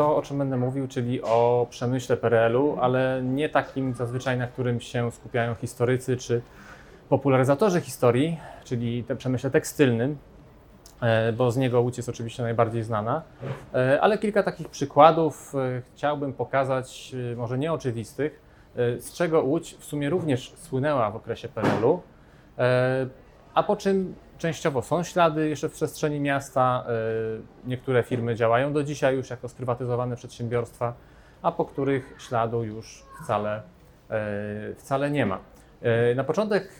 to, o czym będę mówił, czyli o przemyśle PRL-u, ale nie takim zazwyczaj, na którym się skupiają historycy czy popularyzatorzy historii, czyli te przemyśle tekstylnym, e, bo z niego Łódź jest oczywiście najbardziej znana, e, ale kilka takich przykładów e, chciałbym pokazać, może nieoczywistych, z czego Łódź w sumie również słynęła w okresie PRL-u, a po czym częściowo są ślady jeszcze w przestrzeni miasta. Niektóre firmy działają do dzisiaj już jako sprywatyzowane przedsiębiorstwa, a po których śladu już wcale, wcale nie ma. E, na początek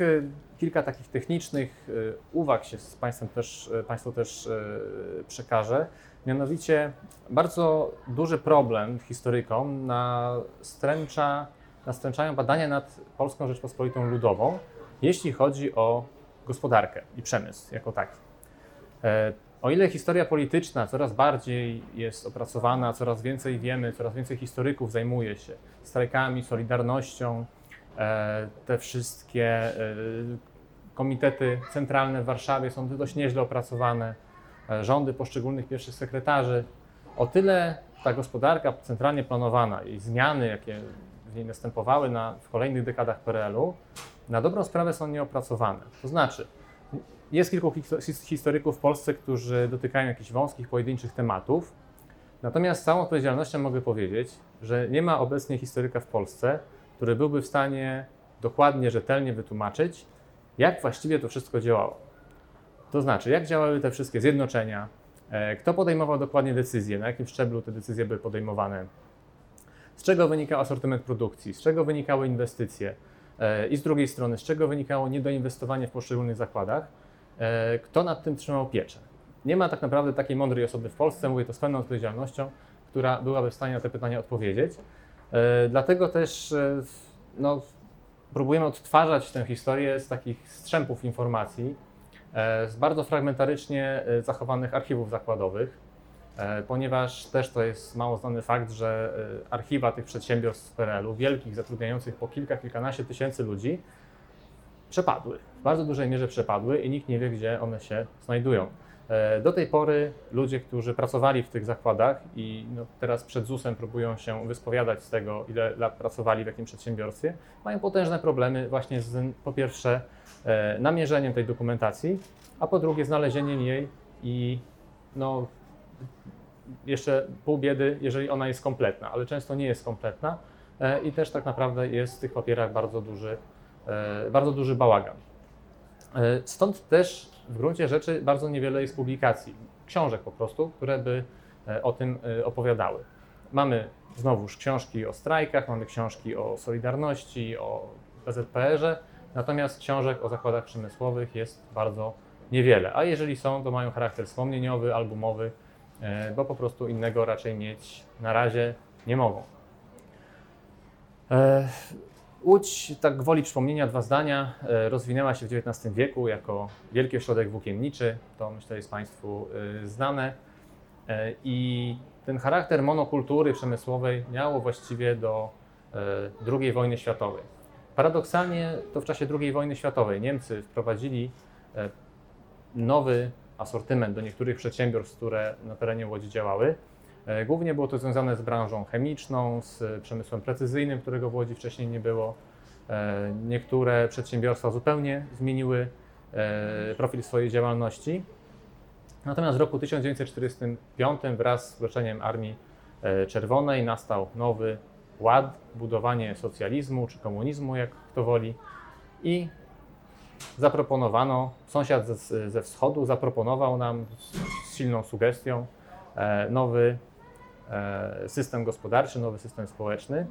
kilka takich technicznych uwag się z Państwem też, Państwu też przekażę. Mianowicie bardzo duży problem historykom nastręcza, nastręczają badania nad Polską Rzeczpospolitą Ludową, jeśli chodzi o gospodarkę i przemysł jako taki. O ile historia polityczna coraz bardziej jest opracowana, coraz więcej wiemy, coraz więcej historyków zajmuje się strajkami, solidarnością, E, te wszystkie e, komitety centralne w Warszawie są dość nieźle opracowane, e, rządy poszczególnych pierwszych sekretarzy. O tyle ta gospodarka centralnie planowana i zmiany, jakie w niej następowały na, w kolejnych dekadach PRL-u, na dobrą sprawę są nieopracowane. To znaczy, jest kilku historyków w Polsce, którzy dotykają jakichś wąskich, pojedynczych tematów, natomiast z całą odpowiedzialnością mogę powiedzieć, że nie ma obecnie historyka w Polsce, który byłby w stanie dokładnie, rzetelnie wytłumaczyć, jak właściwie to wszystko działało. To znaczy, jak działały te wszystkie zjednoczenia, e, kto podejmował dokładnie decyzje, na jakim szczeblu te decyzje były podejmowane, z czego wynikał asortyment produkcji, z czego wynikały inwestycje e, i z drugiej strony, z czego wynikało niedoinwestowanie w poszczególnych zakładach, e, kto nad tym trzymał pieczę. Nie ma tak naprawdę takiej mądrej osoby w Polsce, mówię to z pełną odpowiedzialnością, która byłaby w stanie na te pytania odpowiedzieć. E, dlatego też no, próbujemy odtwarzać tę historię z takich strzępów informacji, z bardzo fragmentarycznie zachowanych archiwów zakładowych, ponieważ też to jest mało znany fakt, że archiwa tych przedsiębiorstw z PRL-u, wielkich, zatrudniających po kilka, kilkanaście tysięcy ludzi, przepadły. W bardzo dużej mierze przepadły i nikt nie wie, gdzie one się znajdują. E, do tej pory ludzie, którzy pracowali w tych zakładach i no teraz przed ZUS-em próbują się wyspowiadać z tego, ile lat pracowali w jakim przedsiębiorstwie, mają potężne problemy właśnie z po pierwsze e, namierzeniem tej dokumentacji, a po drugie znalezieniem jej i no, jeszcze pół biedy, jeżeli ona jest kompletna, ale często nie jest kompletna e, i też tak naprawdę jest w tych papierach bardzo duży, bardzo duży bałagan. Stąd też w gruncie rzeczy bardzo niewiele jest publikacji, książek po prostu, które by e, o tym e, opowiadały. Mamy znowuż książki o strajkach, mamy książki o Solidarności, o PZPR-ze, natomiast książek o zakładach przemysłowych jest bardzo niewiele. A jeżeli są, to mają charakter wspomnieniowy, albumowy, e, bo po prostu innego raczej mieć na razie nie mogą. Łódź, tak gwoli przypomnienia, dwa zdania, e, rozwinęła się w XIX wieku jako wielki ośrodek włókienniczy, to myślę jest Państwu e, znane. E, I ten charakter monokultury przemysłowej miało właściwie do II wojny światowej. Paradoksalnie to w czasie II wojny światowej Niemcy wprowadzili nowy asortyment do niektórych przedsiębiorstw, które na terenie Łodzi działały, E, głównie było to związane z branżą chemiczną, z przemysłem precyzyjnym, którego w Łodzi wcześniej nie było. E, niektóre przedsiębiorstwa zupełnie zmieniły e, profil swojej działalności. Natomiast w roku 1945 wraz z wkroczeniem Armii Czerwonej nastał nowy ład, budowanie socjalizmu czy komunizmu, jak kto woli. I zaproponowano, sąsiad ze, ze wschodu zaproponował nam z silną sugestią nowy E, system gospodarczy, nowy system społeczny,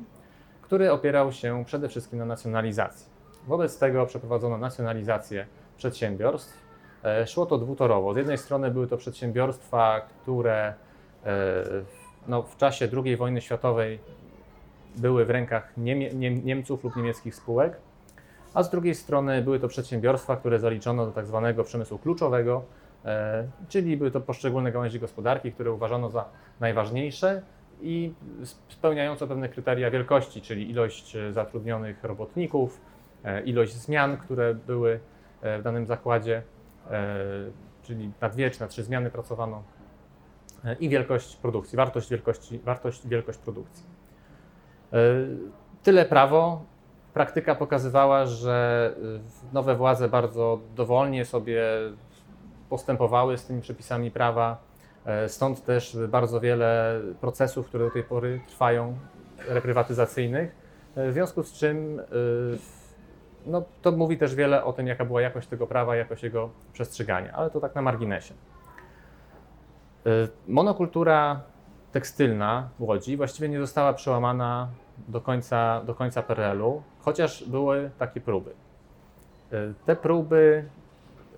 który opierał się przede wszystkim na nacjonalizacji. Wobec tego przeprowadzono nacjonalizację przedsiębiorstw. E, szło to dwutorowo. Z jednej strony były to przedsiębiorstwa, które e, no, w czasie II wojny światowej były w rękach Niemie Niemców lub niemieckich spółek, a z drugiej strony były to przedsiębiorstwa, które zaliczono do tak zwanego przemysłu kluczowego, E, czyli były to poszczególne gałęzi gospodarki, które uważano za najważniejsze i spełniające pewne kryteria wielkości, czyli ilość e, zatrudnionych robotników, e, ilość zmian, które były w danym zakładzie, czyli na dwie czy na trzy zmiany pracowano. i wielkość produkcji, wartość wielkości, wartość wielkość produkcji. Tyle prawo. Praktyka pokazywała, że nowe władze bardzo dowolnie sobie postępowały z tymi przepisami prawa. Stąd też bardzo wiele procesów, które do tej pory trwają, reprywatyzacyjnych. W związku z czym no, to mówi też wiele o tym, jaka była jakość tego prawa, jakość jego przestrzegania, ale to tak na marginesie. Y, monokultura tekstylna w Łodzi właściwie nie została przełamana do końca, do końca PRL-u, chociaż były takie próby. Y, te próby,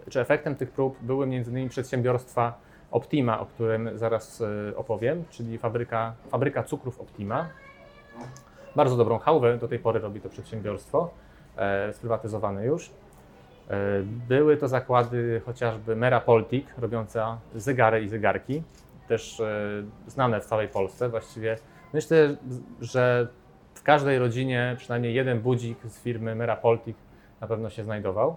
czy efektem tych prób były m.in. przedsiębiorstwa Optima, o którym zaraz y, opowiem, czyli fabryka, fabryka cukrów Optima. Bardzo dobrą chałwę do tej pory robi to przedsiębiorstwo, e, sprywatyzowane już. Były to zakłady chociażby Mera Poltik, robiąca zegary i zegarki, też znane w całej Polsce. Właściwie myślę, że w każdej rodzinie przynajmniej jeden budzik z firmy Mera Poltik na pewno się znajdował.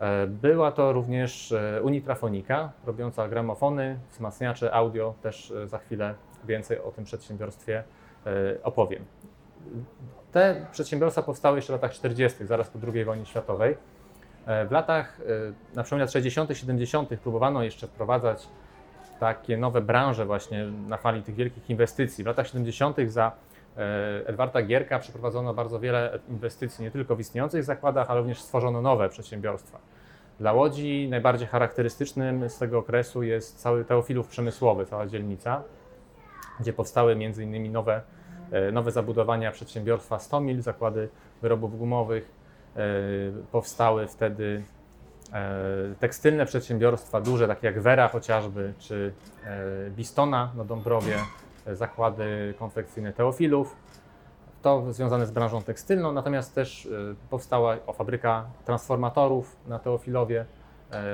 E, była to również Unitrafonika, robiąca gramofony, wzmacniacze audio. Też za chwilę więcej o tym przedsiębiorstwie opowiem. Te przedsiębiorstwa powstały jeszcze w latach 40., zaraz po II wojnie światowej. E, w latach, e, na przełomie lat 60., 70. próbowano jeszcze wprowadzać takie nowe branże właśnie na fali tych wielkich inwestycji. W latach 70. za e, Edwarda Gierka przeprowadzono bardzo wiele inwestycji, nie tylko w istniejących zakładach, ale również stworzono nowe przedsiębiorstwa. Dla Łodzi najbardziej charakterystycznym z tego okresu jest cały Teofilów Przemysłowy, cała dzielnica, gdzie powstały m.in. nowe, nowe zabudowania przedsiębiorstwa Stomil, zakłady wyrobów gumowych, E, powstały wtedy e, tekstylne przedsiębiorstwa duże, takie jak Vera chociażby, czy e, Bistona na Dąbrowie, zakłady konfekcyjne Teofilów. To związane z branżą tekstylną, natomiast też powstała fabryka transformatorów na Teofilowie,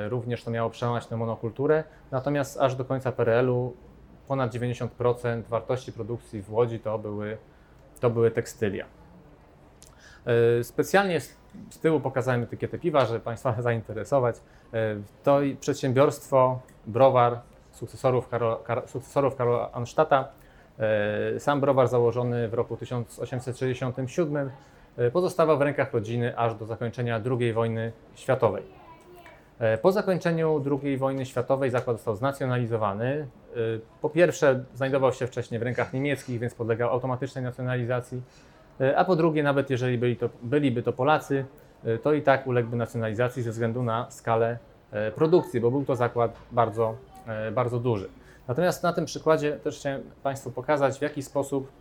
również to miało przełamać na monokulturę, natomiast aż do końca PRL-u ponad 90% wartości produkcji w Łodzi to były, to były tekstylia. Specjalnie z tyłu pokazałem etykietę piwa, żeby Państwa zainteresować. E, to przedsiębiorstwo, browar sukcesorów, sukcesorów Karola Anstadta. E, sam browar założony w roku 1867 e, pozostawał w rękach rodziny aż do zakończenia II wojny światowej. Po zakończeniu II wojny światowej zakład został znacjonalizowany. Po pierwsze, znajdował się wcześniej w rękach niemieckich, więc podlegał automatycznej nacjonalizacji. E, a po drugie, nawet jeżeli byli to, byliby to Polacy, e, to i tak uległby nacjonalizacji ze względu na skalę e, produkcji, bo był to zakład bardzo, bardzo duży. Natomiast na tym przykładzie też chciałem Państwu pokazać, w jaki sposób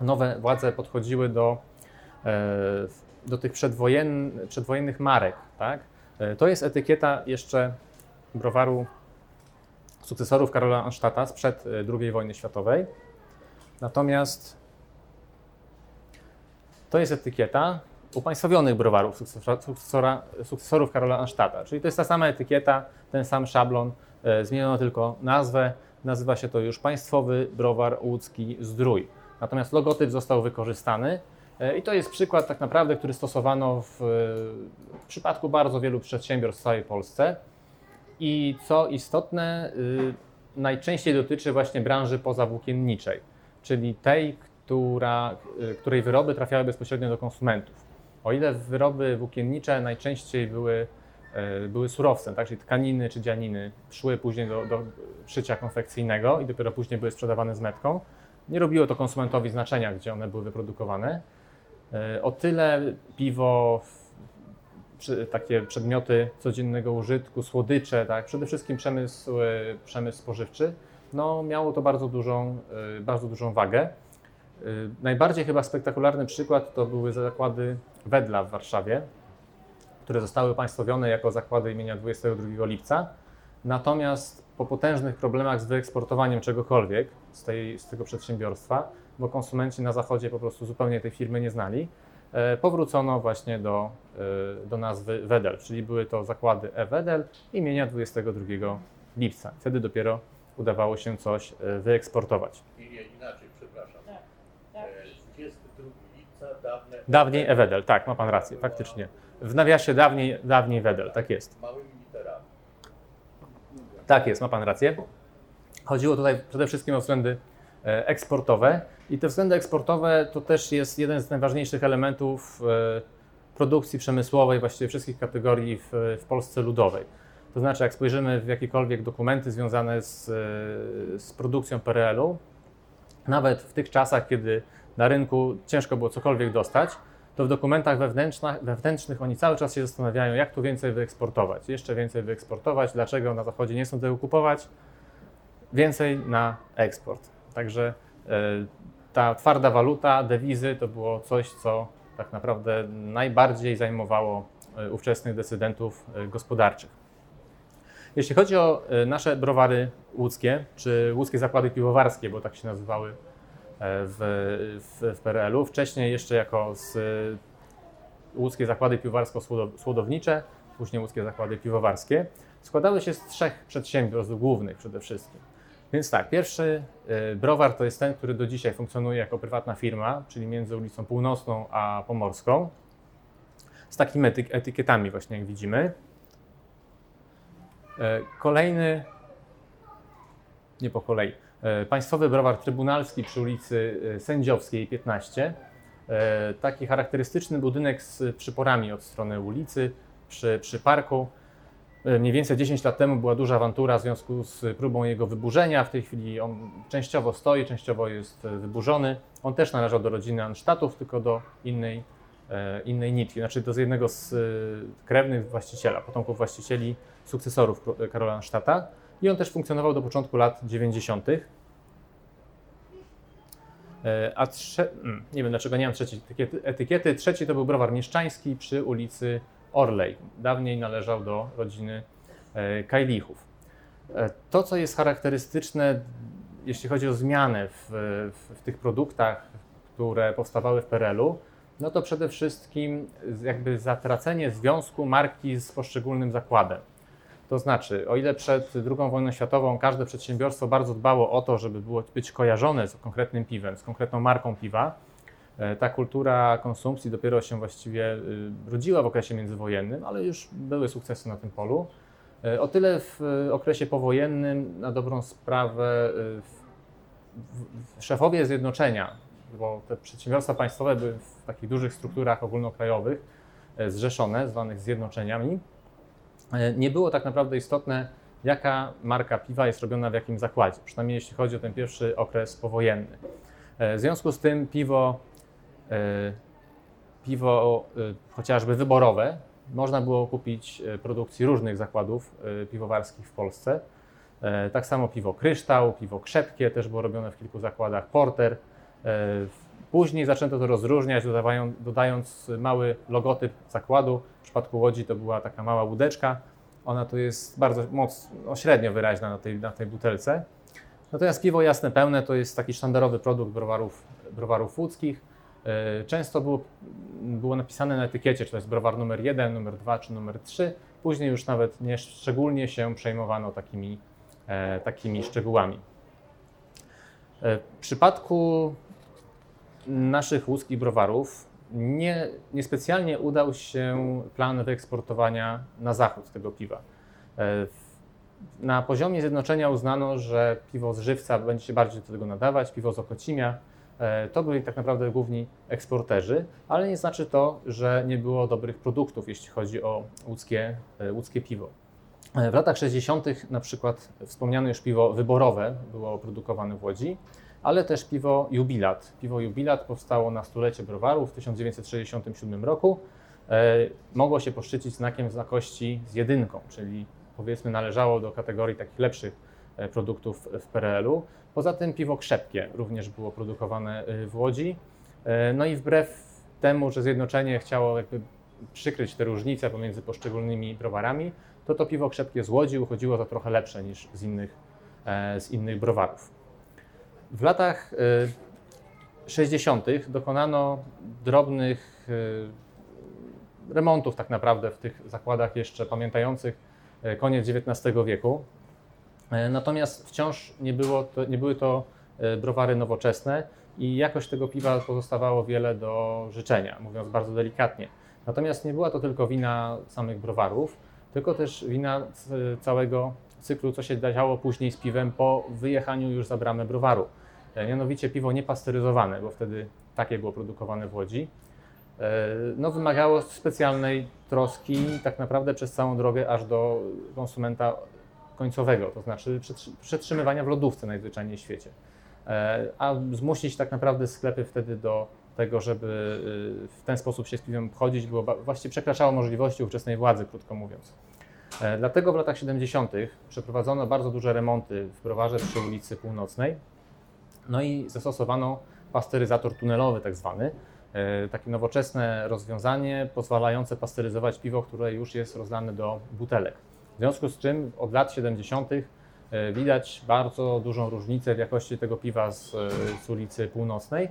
nowe władze podchodziły do, do tych przedwojen, przedwojennych marek. Tak? To jest etykieta jeszcze browaru sukcesorów Karola Anstadta sprzed II wojny światowej. Natomiast to jest etykieta upaństwowionych browarów sukcesora, sukcesorów Karola Anstadta. Czyli to jest ta sama etykieta, ten sam szablon, e, zmieniono tylko nazwę. Nazywa się to już Państwowy Browar Łódzki Zdrój. Natomiast logotyp został wykorzystany e, i to jest przykład tak naprawdę, który stosowano w, w przypadku bardzo wielu przedsiębiorstw w całej Polsce. I co istotne, y, najczęściej dotyczy właśnie branży pozawłókienniczej, czyli tej, która, y, której wyroby trafiały bezpośrednio do konsumentów. O ile wyroby włókiennicze najczęściej były, były surowcem, tak, czyli tkaniny czy dzianiny szły później do, do szycia konfekcyjnego i dopiero później były sprzedawane z metką, nie robiło to konsumentowi znaczenia, gdzie one były wyprodukowane. Y, o tyle piwo, takie przedmioty codziennego użytku, słodycze, tak, przede wszystkim przemysł, przemysł spożywczy, no, miało to bardzo dużą, bardzo dużą wagę. Najbardziej chyba spektakularny przykład to były zakłady Wedla w Warszawie, które zostały państwowione jako zakłady imienia 22 lipca. Natomiast po potężnych problemach z wyeksportowaniem czegokolwiek z, tej, z tego przedsiębiorstwa, bo konsumenci na zachodzie po prostu zupełnie tej firmy nie znali, e, powrócono właśnie do, e, do nazwy Wedel, czyli były to zakłady E-Wedel imienia 22 lipca. Wtedy dopiero udawało się coś e, wyeksportować. Inaczej dawne... Dawniej Ewedel, tak, ma Pan rację, faktycznie. W nawiasie dawniej, dawniej Wedel, tak jest. Małymi literami. Tak jest, ma Pan rację. Chodziło tutaj przede wszystkim o względy e, eksportowe i te względy eksportowe to też jest jeden z najważniejszych elementów e, produkcji przemysłowej, właściwie wszystkich kategorii w, w Polsce ludowej. To znaczy, jak spojrzymy w jakiekolwiek dokumenty związane z, e, z produkcją PRL-u, nawet w tych czasach, kiedy na rynku ciężko było cokolwiek dostać, to w dokumentach wewnętrznych, wewnętrznych oni cały czas się zastanawiają, jak tu więcej wyeksportować, jeszcze więcej wyeksportować, dlaczego na zachodzie nie chcą tego kupować, więcej na eksport. Także e, ta twarda waluta, dewizy to było coś, co tak naprawdę najbardziej zajmowało e, ówczesnych decydentów e, gospodarczych. Jeśli chodzi o nasze browary łódzkie, czy łódzkie zakłady piwowarskie, bo tak się nazywały w, w, w PRL-u, wcześniej jeszcze jako z łódzkie zakłady piwowarsko-słodownicze, później łódzkie zakłady piwowarskie, składały się z trzech przedsiębiorstw głównych przede wszystkim. Więc tak, pierwszy y, browar to jest ten, który do dzisiaj funkcjonuje jako prywatna firma, czyli między ulicą Północną a Pomorską, z takimi etykietami właśnie jak widzimy. E, kolejny, nie po kolei, państwowy browar trybunalski przy ulicy e, Sędziowskiej 15. Taki charakterystyczny budynek z przyporami od strony ulicy przy, przy parku. E, mniej więcej 10 lat temu była duża awantura w związku z próbą jego wyburzenia. W tej chwili on częściowo stoi, częściowo jest e, wyburzony. On też należał do rodziny Ansztatów, tylko do innej, e, innej nitki, znaczy do jednego z krewnych właściciela, potomków właścicieli, sukcesorów Karola Ansztata. I on też funkcjonował do początku lat 90. A trze... Hmm, nie wiem dlaczego nie mam trzeciej etykiety. Trzeci to był browar mieszczański przy ulicy Orlej. Dawniej należał do rodziny e, Kajlichów. E, to, co jest charakterystyczne, jeśli chodzi o zmianę w, w, w tych produktach, które powstawały w PRL-u, no to przede wszystkim jakby zatracenie związku marki z poszczególnym zakładem. To znaczy, o ile przed II wojną światową każde przedsiębiorstwo bardzo dbało o to, żeby było, być kojarzone z konkretnym piwem, z konkretną marką piwa, E, ta kultura konsumpcji dopiero się właściwie y, rodziła w okresie międzywojennym, ale już były sukcesy na tym polu. E, o tyle w okresie powojennym, na dobrą sprawę, szefowie zjednoczenia, bo te przedsiębiorstwa państwowe były w takich dużych strukturach ogólnokrajowych e, zrzeszone, zwanych zjednoczeniami, nie było tak naprawdę istotne, jaka marka piwa jest robiona w jakim zakładzie, przynajmniej jeśli chodzi o ten pierwszy okres powojenny. W związku z tym piwo E, piwo e, chociażby wyborowe można było kupić e, produkcji różnych zakładów piwowarskich w Polsce. Tak samo piwo kryształ, piwo krzepkie też było robione w kilku zakładach, porter. Później zaczęto to rozróżniać, dodając mały logotyp zakładu. W przypadku Łodzi to była taka mała łódeczka. Ona tu jest bardzo mocno, średnio wyraźna na tej, na tej butelce. Natomiast piwo jasne pełne to jest taki sztandarowy produkt browarów, browarów łódzkich. E, często było, było napisane na etykiecie, czy to jest browar numer 1, numer 2 czy numer 3. Później już nawet nie szczególnie się przejmowano takimi, e, takimi szczegółami. E, w przypadku naszych łódzkich browarów nie, niespecjalnie udał się plan wyeksportowania na zachód tego piwa. Na poziomie zjednoczenia uznano, że piwo z żywca będzie się bardziej do tego nadawać, piwo z Okocimia E, to byli tak naprawdę główni eksporterzy, ale nie znaczy to, że nie było dobrych produktów, jeśli chodzi o łódzkie, e, łódzkie piwo. E, w latach 60. na przykład wspomniane już piwo wyborowe było produkowane w Łodzi, ale też piwo Jubilat. Piwo Jubilat powstało na stulecie browaru w 1967 roku. Mogło się poszczycić znakiem znakości z jedynką, czyli powiedzmy należało do kategorii takich lepszych produktów w PRL-u. Poza tym piwo krzepkie również było produkowane y, w Łodzi. E, no i wbrew temu, że Zjednoczenie chciało jakby przykryć te różnice pomiędzy poszczególnymi browarami, to to piwo krzepkie z Łodzi uchodziło za trochę lepsze niż z innych, e, z innych browarów. W latach 60. Y, dokonano drobnych y, remontów tak naprawdę w tych zakładach jeszcze pamiętających e, koniec XIX wieku. Natomiast wciąż nie, było to, nie były to browary nowoczesne i jakość tego piwa pozostawało wiele do życzenia, mówiąc bardzo delikatnie. Natomiast nie była to tylko wina samych browarów, tylko też wina całego cyklu, co się działo później z piwem po wyjechaniu już za bramę browaru. E, Mianowicie piwo niepasteryzowane, bo wtedy takie było produkowane w Łodzi. E, No, wymagało specjalnej troski tak naprawdę przez całą drogę aż do konsumenta końcowego, to znaczy przetrzy- przetrzymywania w lodówce najzwyczajniej w świecie. E, A zmusić tak naprawdę sklepy wtedy do tego, żeby y, w ten sposób się z piwem obchodzić, było właściwie przekraczało możliwości ówczesnej władzy, krótko mówiąc. Dlatego w latach 70. przeprowadzono bardzo duże remonty w browarze przy ulicy Północnej. No i zastosowano pasteryzator tunelowy, tak zwany. E, Takie nowoczesne rozwiązanie pozwalające pasteryzować piwo, które już jest rozlane do butelek. W związku z czym od lat 70. e, widać bardzo dużą różnicę w jakości tego piwa z, e, z ulicy Północnej,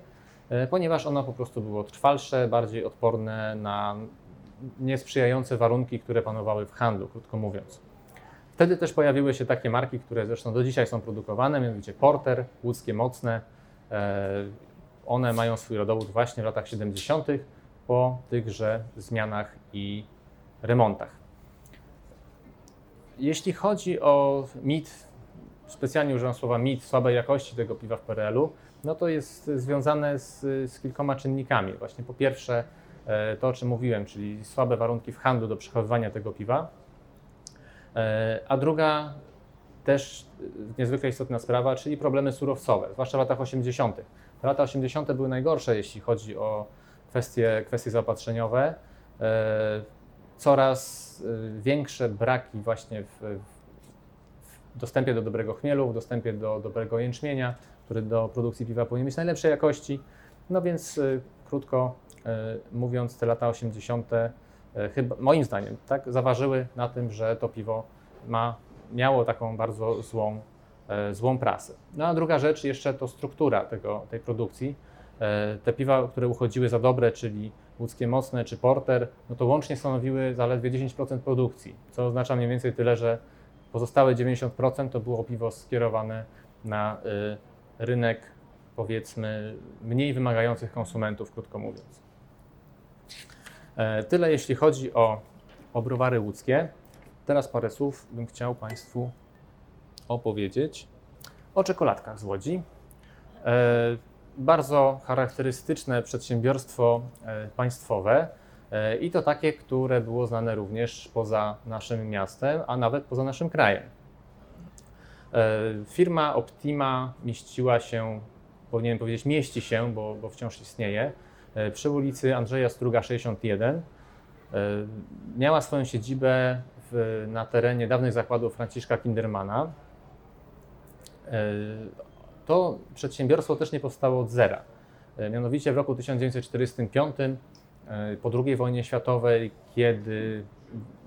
ponieważ ono po prostu było trwalsze, bardziej odporne na niesprzyjające warunki, które panowały w handlu, krótko mówiąc. Wtedy też pojawiły się takie marki, które zresztą do dzisiaj są produkowane, mianowicie Porter, łódzkie mocne. E, One mają swój rodowód właśnie w latach 70. po tychże zmianach i remontach. Jeśli chodzi o mit, specjalnie używam słowa mit słabej jakości tego piwa w PRL-u, no to jest związane z, z kilkoma czynnikami. Właśnie po pierwsze e, to, o czym mówiłem, czyli słabe warunki w handlu do przechowywania tego piwa. E, A druga też niezwykle istotna sprawa, czyli problemy surowcowe, zwłaszcza w latach 80. Lata 80. były najgorsze, jeśli chodzi o kwestie, kwestie zaopatrzeniowe. E, Coraz e, większe braki właśnie w, w dostępie do dobrego chmielu, w dostępie do dobrego jęczmienia, który do produkcji piwa powinien być najlepszej jakości. No więc krótko mówiąc, te lata 80. e, chyba moim zdaniem tak zaważyły na tym, że to piwo ma, miało taką bardzo złą, e, złą prasę. No a druga rzecz jeszcze to struktura tego, tej produkcji. E, Te piwa, które uchodziły za dobre, czyli łódzkie mocne czy porter, no to łącznie stanowiły zaledwie 10% produkcji, co oznacza mniej więcej tyle, że pozostałe 90% to było piwo skierowane na rynek powiedzmy mniej wymagających konsumentów, krótko mówiąc. E, Tyle jeśli chodzi o, o browary łódzkie. Teraz parę słów bym chciał Państwu opowiedzieć o czekoladkach z Łodzi. E, Bardzo charakterystyczne przedsiębiorstwo e, państwowe i to takie, które było znane również poza naszym miastem, a nawet poza naszym krajem. Firma Optima mieściła się, powinienem powiedzieć mieści się, bo, bo wciąż istnieje, przy ulicy Andrzeja Struga 61. E, Miała swoją siedzibę w, na terenie dawnych zakładów Franciszka Kindermana. E, To przedsiębiorstwo też nie powstało od zera. E, Mianowicie w roku 1945, e, po II wojnie światowej, kiedy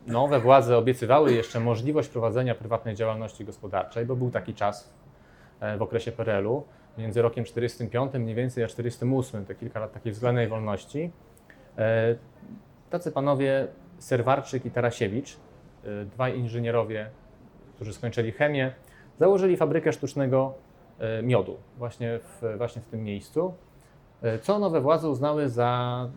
nowe władze obiecywały jeszcze możliwość prowadzenia prywatnej działalności gospodarczej, bo był taki czas e, w okresie PRL-u, między rokiem 45 mniej więcej a 48, te kilka lat takiej względnej wolności. E, Tacy panowie Serwarczyk i Tarasiewicz, e, dwaj inżynierowie, którzy skończyli chemię, założyli fabrykę sztucznego e, miodu właśnie w, właśnie w tym miejscu, co nowe władze uznały za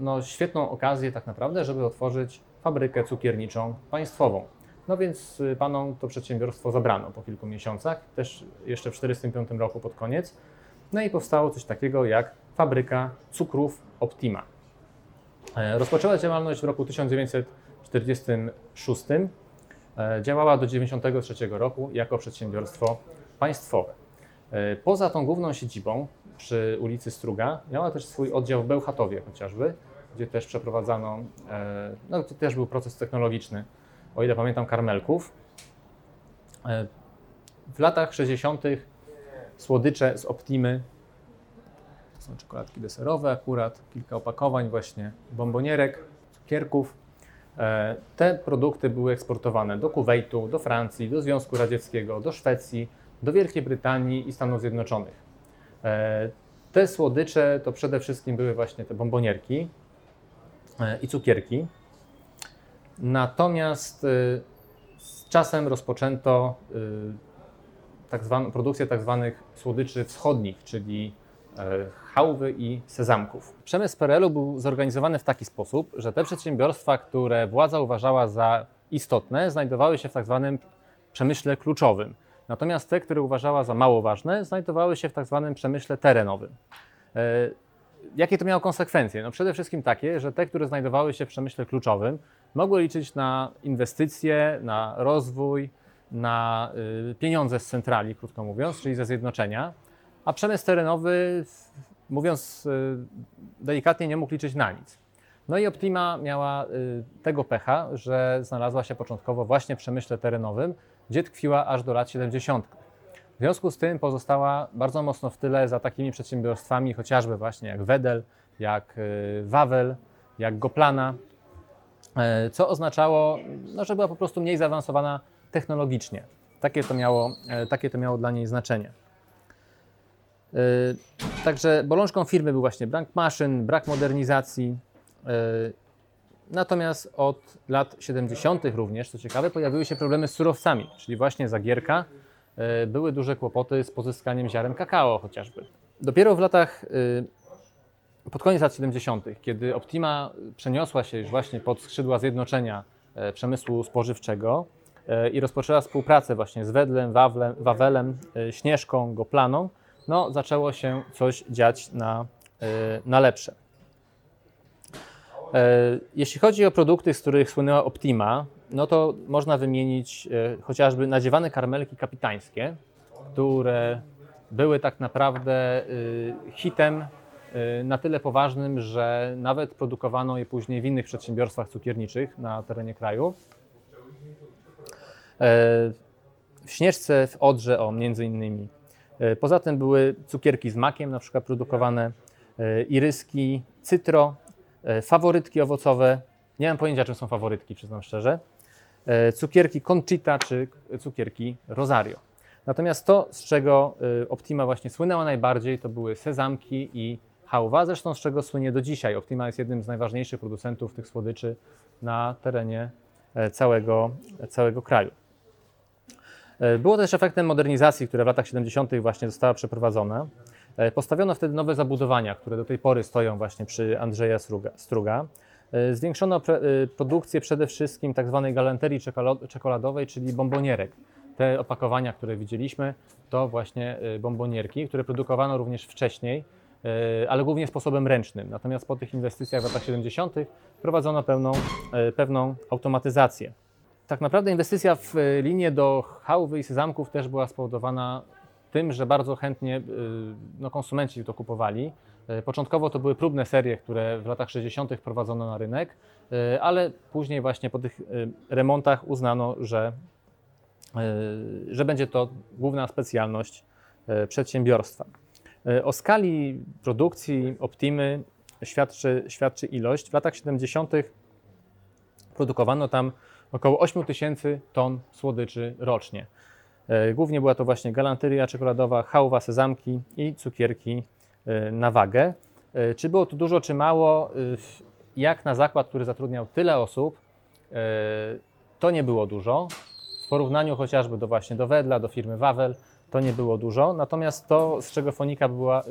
no, świetną okazję tak naprawdę, żeby otworzyć fabrykę cukierniczą państwową. No więc y, panom to przedsiębiorstwo zabrano po kilku miesiącach, też jeszcze w 1945 roku pod koniec. No i powstało coś takiego jak fabryka cukrów Optima. E, Rozpoczęła działalność w roku 1946. E, Działała do 1993 roku jako przedsiębiorstwo państwowe. E, Poza tą główną siedzibą przy ulicy Struga miała też swój oddział w Bełchatowie chociażby, gdzie też przeprowadzano, no to też był proces technologiczny, o ile pamiętam, karmelków. E, W latach 60. słodycze z Optimy, to są czekoladki deserowe akurat, kilka opakowań właśnie bombonierek, cukierków. E, Te produkty były eksportowane do Kuwejtu, do Francji, do Związku Radzieckiego, do Szwecji, do Wielkiej Brytanii i Stanów Zjednoczonych. E, Te słodycze to przede wszystkim były właśnie te bombonierki i cukierki. Natomiast y, z czasem rozpoczęto y, tak zwaną, produkcję tak zwanych słodyczy wschodnich, czyli e, chałwy i sezamków. Przemysł PRL-u był zorganizowany w taki sposób, że te przedsiębiorstwa, które władza uważała za istotne, znajdowały się w tak zwanym przemyśle kluczowym. Natomiast te, które uważała za mało ważne, znajdowały się w tak zwanym przemyśle terenowym. E, Jakie to miało konsekwencje? No przede wszystkim takie, że te, które znajdowały się w przemyśle kluczowym, mogły liczyć na inwestycje, na rozwój, na y, pieniądze z centrali, krótko mówiąc, czyli ze zjednoczenia, a przemysł terenowy, mówiąc y, delikatnie, nie mógł liczyć na nic. No i Optima miała y, tego pecha, że znalazła się początkowo właśnie w przemyśle terenowym, gdzie tkwiła aż do lat 70. W związku z tym pozostała bardzo mocno w tyle za takimi przedsiębiorstwami, chociażby właśnie jak Wedel, jak Wawel, jak Goplana, co oznaczało, no, że była po prostu mniej zaawansowana technologicznie. Takie to miało, e, takie to miało dla niej znaczenie. E, Także bolączką firmy był właśnie brak maszyn, brak modernizacji. E, Natomiast od lat 70. również, co ciekawe, pojawiły się problemy z surowcami, czyli właśnie Zagierka e, były duże kłopoty z pozyskaniem ziaren kakao chociażby. Dopiero w latach, e, pod koniec lat 70., kiedy Optima przeniosła się już właśnie pod skrzydła zjednoczenia e, przemysłu spożywczego e, i rozpoczęła współpracę właśnie z Wedlem, Wawlem, Wawelem, e, Śnieżką, Goplaną, no zaczęło się coś dziać na, na lepsze. Jeśli chodzi o produkty, z których słynęła Optima, no to można wymienić chociażby nadziewane karmelki kapitańskie, które były tak naprawdę y, hitem na tyle poważnym, że nawet produkowano je później w innych przedsiębiorstwach cukierniczych na terenie kraju. E, W Śnieżce, w Odrze, o między innymi. E, Poza tym były cukierki z makiem, na przykład produkowane, iryski, cytro, faworytki owocowe. Nie mam pojęcia, czym są faworytki, przyznam szczerze. Cukierki Conchita czy cukierki Rosario. Natomiast to, z czego y, Optima właśnie słynęła najbardziej, to były sezamki i hałwa, zresztą z czego słynie do dzisiaj. Optima jest jednym z najważniejszych producentów tych słodyczy na terenie e, całego, całego kraju. E, Było też efektem modernizacji, które w latach 70. właśnie została przeprowadzona. E, Postawiono wtedy nowe zabudowania, które do tej pory stoją właśnie przy Andrzeja Struga. Zwiększono produkcję przede wszystkim tak zwanej galanterii czekoladowej, czyli bombonierek. Te opakowania, które widzieliśmy, to właśnie bombonierki, które produkowano również wcześniej, ale głównie sposobem ręcznym. Natomiast po tych inwestycjach w latach 70. wprowadzono pełną, e, pewną automatyzację. Tak naprawdę inwestycja w e, linię do chałwy i sezamków też była spowodowana tym, że bardzo chętnie no, konsumenci to kupowali. E, Początkowo to były próbne serie, które w latach 60. wprowadzono na rynek, e, ale później właśnie po tych e, remontach uznano, że, e, że będzie to główna specjalność e, przedsiębiorstwa. E, O skali produkcji Optimy świadczy, świadczy ilość. W latach 70. produkowano tam około 8 tysięcy ton słodyczy rocznie. E, Głównie była to właśnie galanteria czekoladowa, chałwa, sezamki i cukierki e, na wagę. Czy było to dużo, czy mało? Jak na zakład, który zatrudniał tyle osób, to nie było dużo. W porównaniu chociażby do właśnie do Wedla, do firmy Wawel, to nie było dużo. Natomiast to, z czego Fonika była,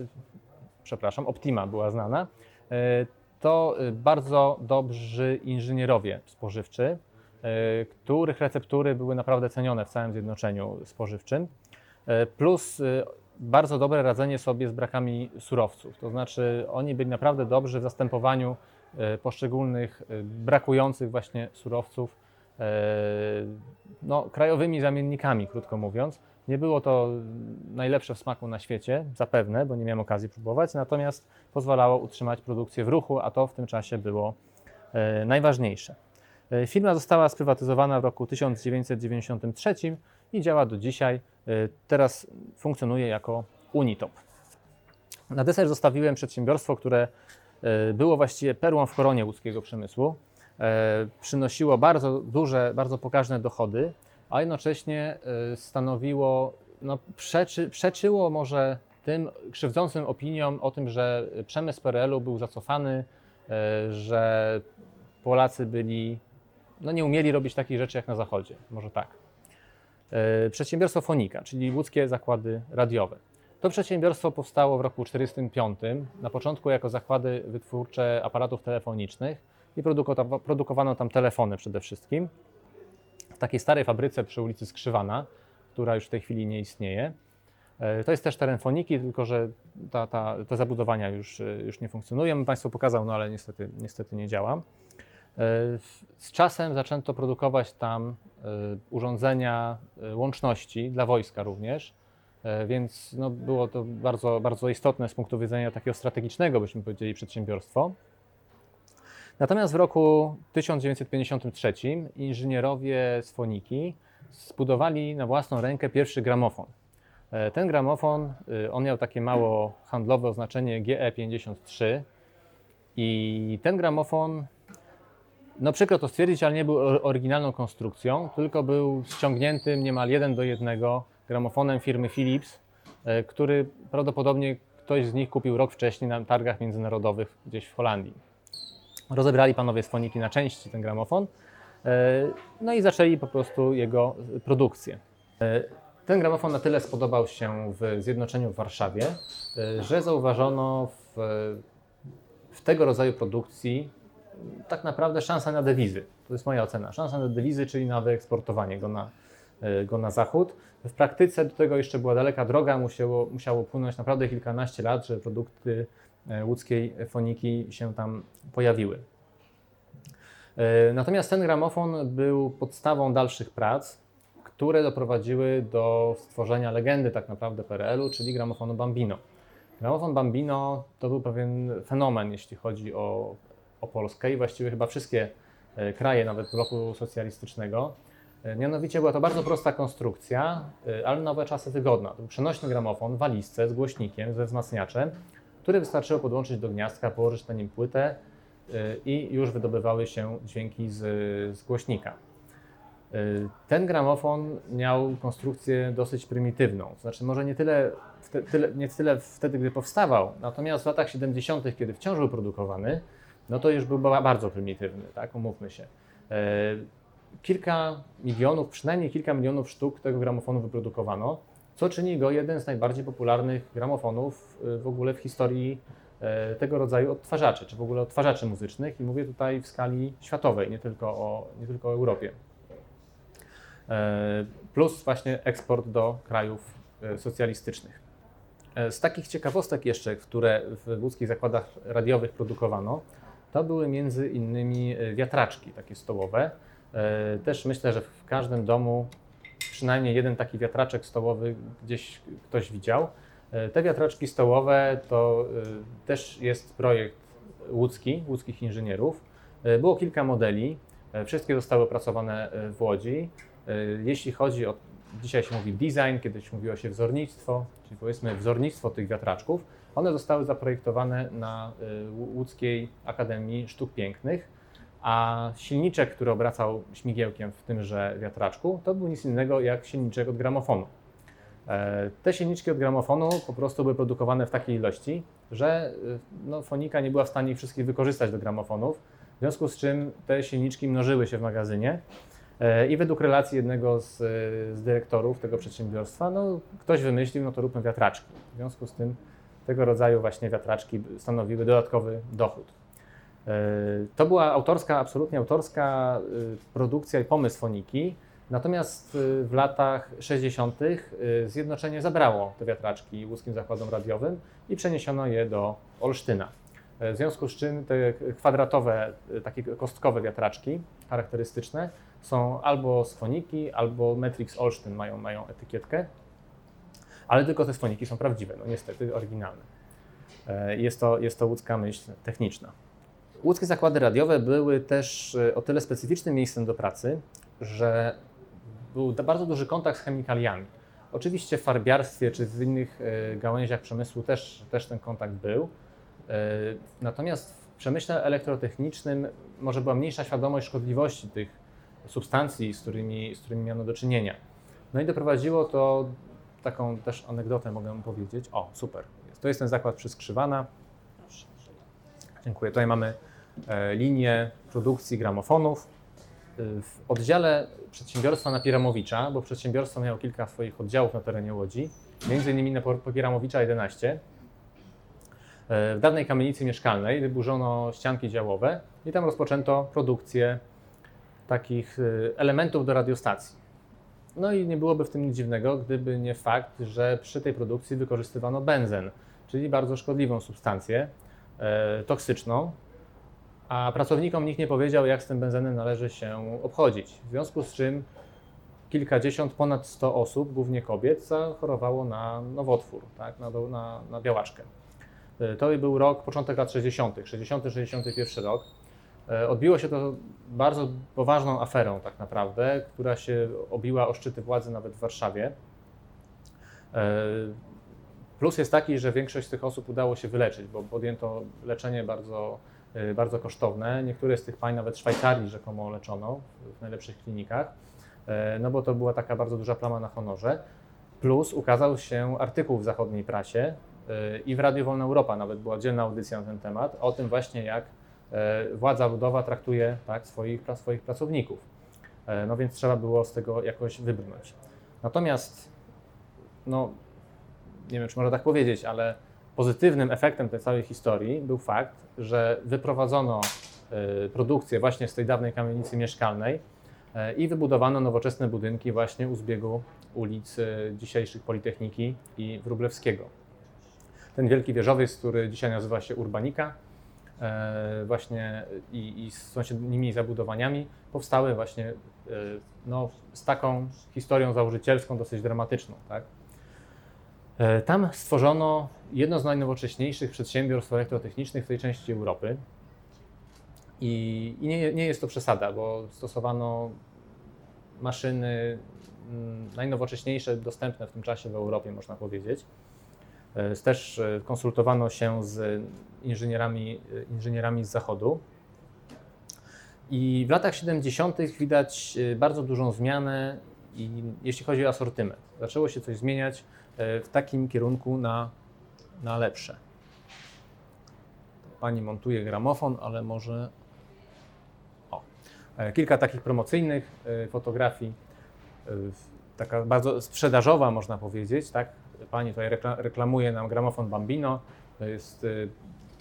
przepraszam, Optima była znana, e, to e, bardzo dobrzy inżynierowie spożywczy, których receptury były naprawdę cenione w całym zjednoczeniu spożywczym, plus bardzo dobre radzenie sobie z brakami surowców. To znaczy oni byli naprawdę dobrzy w zastępowaniu poszczególnych brakujących właśnie surowców no, krajowymi zamiennikami, krótko mówiąc. Nie było to najlepsze w smaku na świecie, zapewne, bo nie miałem okazji próbować, natomiast pozwalało utrzymać produkcję w ruchu, a to w tym czasie było e, najważniejsze. E, Firma została sprywatyzowana w roku 1993 i działa do dzisiaj. E, Teraz funkcjonuje jako Unitop. Na deser zostawiłem przedsiębiorstwo, które e, było właściwie perłą w koronie łódzkiego przemysłu. E, Przynosiło bardzo duże, bardzo pokaźne dochody, a jednocześnie e, stanowiło, no, przeczy, przeczyło może tym krzywdzącym opiniom o tym, że przemysł PRL-u był zacofany, e, że Polacy byli, no nie umieli robić takich rzeczy jak na Zachodzie, może tak. E, Przedsiębiorstwo Fonika, czyli łódzkie zakłady radiowe. To przedsiębiorstwo powstało w roku 1945, na początku jako zakłady wytwórcze aparatów telefonicznych i produkowa- produkowano tam telefony przede wszystkim. Takiej starej fabryce przy ulicy Skrzywana, która już w tej chwili nie istnieje. E, To jest też teren foniki, tylko że ta, ta, te zabudowania już, e, już nie funkcjonują. Państwu pokazał, no ale niestety, niestety nie działa. E, Z czasem zaczęto produkować tam urządzenia łączności dla wojska również, więc no, było to bardzo, bardzo istotne z punktu widzenia takiego strategicznego, byśmy powiedzieli, przedsiębiorstwo. Natomiast w roku 1953 inżynierowie z Foniki zbudowali na własną rękę pierwszy gramofon. E, Ten gramofon, y, on miał takie mało handlowe oznaczenie GE53 i ten gramofon, no przykro to stwierdzić, ale nie był or- oryginalną konstrukcją, tylko był ściągniętym niemal jeden do jednego gramofonem firmy Philips, e, który prawdopodobnie ktoś z nich kupił rok wcześniej na targach międzynarodowych gdzieś w Holandii. Rozebrali panowie z Foniki na części ten gramofon, e, no i zaczęli po prostu jego produkcję. E, Ten gramofon na tyle spodobał się w Zjednoczeniu w Warszawie, e, że zauważono w, w tego rodzaju produkcji tak naprawdę szansa na dewizy. To jest moja ocena. Szansa na dewizy, czyli na wyeksportowanie go na, go na zachód. W praktyce do tego jeszcze była daleka droga, musiało, musiało płynąć naprawdę kilkanaście lat, żeby produkty łódzkiej foniki się tam pojawiły. E, Natomiast ten gramofon był podstawą dalszych prac, które doprowadziły do stworzenia legendy tak naprawdę PRL-u, czyli gramofonu Bambino. Gramofon Bambino to był pewien fenomen, jeśli chodzi o, o Polskę i właściwie chyba wszystkie e, kraje, nawet bloku socjalistycznego. E, Mianowicie była to bardzo prosta konstrukcja, e, ale nowe czasy wygodna. To był przenośny gramofon w walizce z głośnikiem, ze wzmacniaczem, który wystarczyło podłączyć do gniazdka, położyć na nim płytę y, i już wydobywały się dźwięki z, z głośnika. Y, Ten gramofon miał konstrukcję dosyć prymitywną, znaczy może nie tyle, wte, tyle, nie tyle wtedy, gdy powstawał, natomiast w latach 70., kiedy wciąż był produkowany, no to już był ba- bardzo prymitywny, tak, umówmy się. Y, Kilka milionów, przynajmniej kilka milionów sztuk tego gramofonu wyprodukowano, co czyni go jeden z najbardziej popularnych gramofonów y, w ogóle w historii e, tego rodzaju odtwarzaczy, czy w ogóle odtwarzaczy muzycznych i mówię tutaj w skali światowej, nie tylko o, nie tylko o Europie. E, Plus właśnie eksport do krajów e, socjalistycznych. Z takich ciekawostek jeszcze, które w łódzkich zakładach radiowych produkowano, to były między innymi wiatraczki takie stołowe. Też myślę, że w każdym domu przynajmniej jeden taki wiatraczek stołowy gdzieś ktoś widział. E, Te wiatraczki stołowe to e, też jest projekt łódzki, łódzkich inżynierów. E, Było kilka modeli, wszystkie zostały opracowane w Łodzi. Jeśli chodzi o, dzisiaj się mówi design, kiedyś mówiło się wzornictwo, czyli powiedzmy wzornictwo tych wiatraczków, one zostały zaprojektowane na Łódzkiej Akademii Sztuk Pięknych, a silniczek, który obracał śmigiełkiem w tymże wiatraczku, to był nic innego jak silniczek od gramofonu. E, Te silniczki od gramofonu po prostu były produkowane w takiej ilości, że y, no, fonika nie była w stanie ich wszystkich wykorzystać do gramofonów, w związku z czym te silniczki mnożyły się w magazynie E, i według relacji jednego z, z dyrektorów tego przedsiębiorstwa, no, ktoś wymyślił, no to róbmy wiatraczki. W związku z tym tego rodzaju właśnie wiatraczki stanowiły dodatkowy dochód. E, To była autorska, absolutnie autorska y, produkcja i pomysł foniki. Natomiast y, w latach 60. y, zjednoczenie zabrało te wiatraczki łódzkim zakładom radiowym i przeniesiono je do Olsztyna. E, W związku z czym te kwadratowe, takie kostkowe wiatraczki charakterystyczne są albo z foniki, albo Metrix Olsztyn mają, mają etykietkę, ale tylko te foniki są prawdziwe, no niestety oryginalne. E, Jest to, jest to łódzka myśl techniczna. Łódzkie zakłady radiowe były też e, o tyle specyficznym miejscem do pracy, że był bardzo duży kontakt z chemikaliami. Oczywiście w farbiarstwie czy w innych e, gałęziach przemysłu też, też ten kontakt był. E, Natomiast w przemyśle elektrotechnicznym może była mniejsza świadomość szkodliwości tych substancji, z którymi, z którymi miano do czynienia. No i doprowadziło to, taką też anegdotę mogę powiedzieć. O, super. To jest ten zakład przy Skrzywana. Dziękuję. Tutaj mamy linię produkcji gramofonów. Y, W oddziale przedsiębiorstwa Napieramowicza, bo przedsiębiorstwo miało kilka swoich oddziałów na terenie Łodzi, między innymi na Napieramowicza 11. E, W dawnej kamienicy mieszkalnej wyburzono ścianki działowe i tam rozpoczęto produkcję takich y, elementów do radiostacji. No i nie byłoby w tym nic dziwnego, gdyby nie fakt, że przy tej produkcji wykorzystywano benzen, czyli bardzo szkodliwą substancję, e, toksyczną, a pracownikom nikt nie powiedział, jak z tym benzenem należy się obchodzić. W związku z czym kilkadziesiąt, ponad 100 osób, głównie kobiet, zachorowało na nowotwór, tak, na, na, na białaczkę. E, To był rok, początek lat 60., 60-61 rok. E, Odbiło się to bardzo poważną aferą, tak naprawdę, która się obiła o szczyty władzy nawet w Warszawie. E, Plus jest taki, że większość z tych osób udało się wyleczyć, bo podjęto leczenie bardzo, bardzo kosztowne. Niektóre z tych pań nawet Szwajcarii rzekomo leczono w najlepszych klinikach, e, no bo to była taka bardzo duża plama na honorze. Plus ukazał się artykuł w zachodniej prasie e, i w Radiu Wolna Europa nawet była dzielna audycja na ten temat, o tym właśnie jak władza ludowa traktuje tak, swoich, swoich pracowników. No więc trzeba było z tego jakoś wybrnąć. Natomiast, no, nie wiem, czy można tak powiedzieć, ale pozytywnym efektem tej całej historii był fakt, że wyprowadzono e, produkcję właśnie z tej dawnej kamienicy mieszkalnej e, i wybudowano nowoczesne budynki właśnie u zbiegu ulic e, dzisiejszych Politechniki i Wróblewskiego. Ten wielki wieżowiec, który dzisiaj nazywa się Urbanika, właśnie i, i z sąsiednimi zabudowaniami powstały właśnie no, z taką historią założycielską dosyć dramatyczną. Tak? E, Tam stworzono jedno z najnowocześniejszych przedsiębiorstw elektrotechnicznych w tej części Europy. I, i nie, nie jest to przesada, bo stosowano maszyny mm, najnowocześniejsze dostępne w tym czasie w Europie, można powiedzieć. E, Też e, konsultowano się z inżynierami, inżynierami z zachodu. I w latach 70. widać bardzo dużą zmianę, i jeśli chodzi o asortyment. Zaczęło się coś zmieniać w takim kierunku na, na lepsze. Pani montuje gramofon, ale może. O. E, Kilka takich promocyjnych e, fotografii, e, taka bardzo sprzedażowa, można powiedzieć. Tak? Pani tutaj rekla- reklamuje nam gramofon Bambino. To jest e,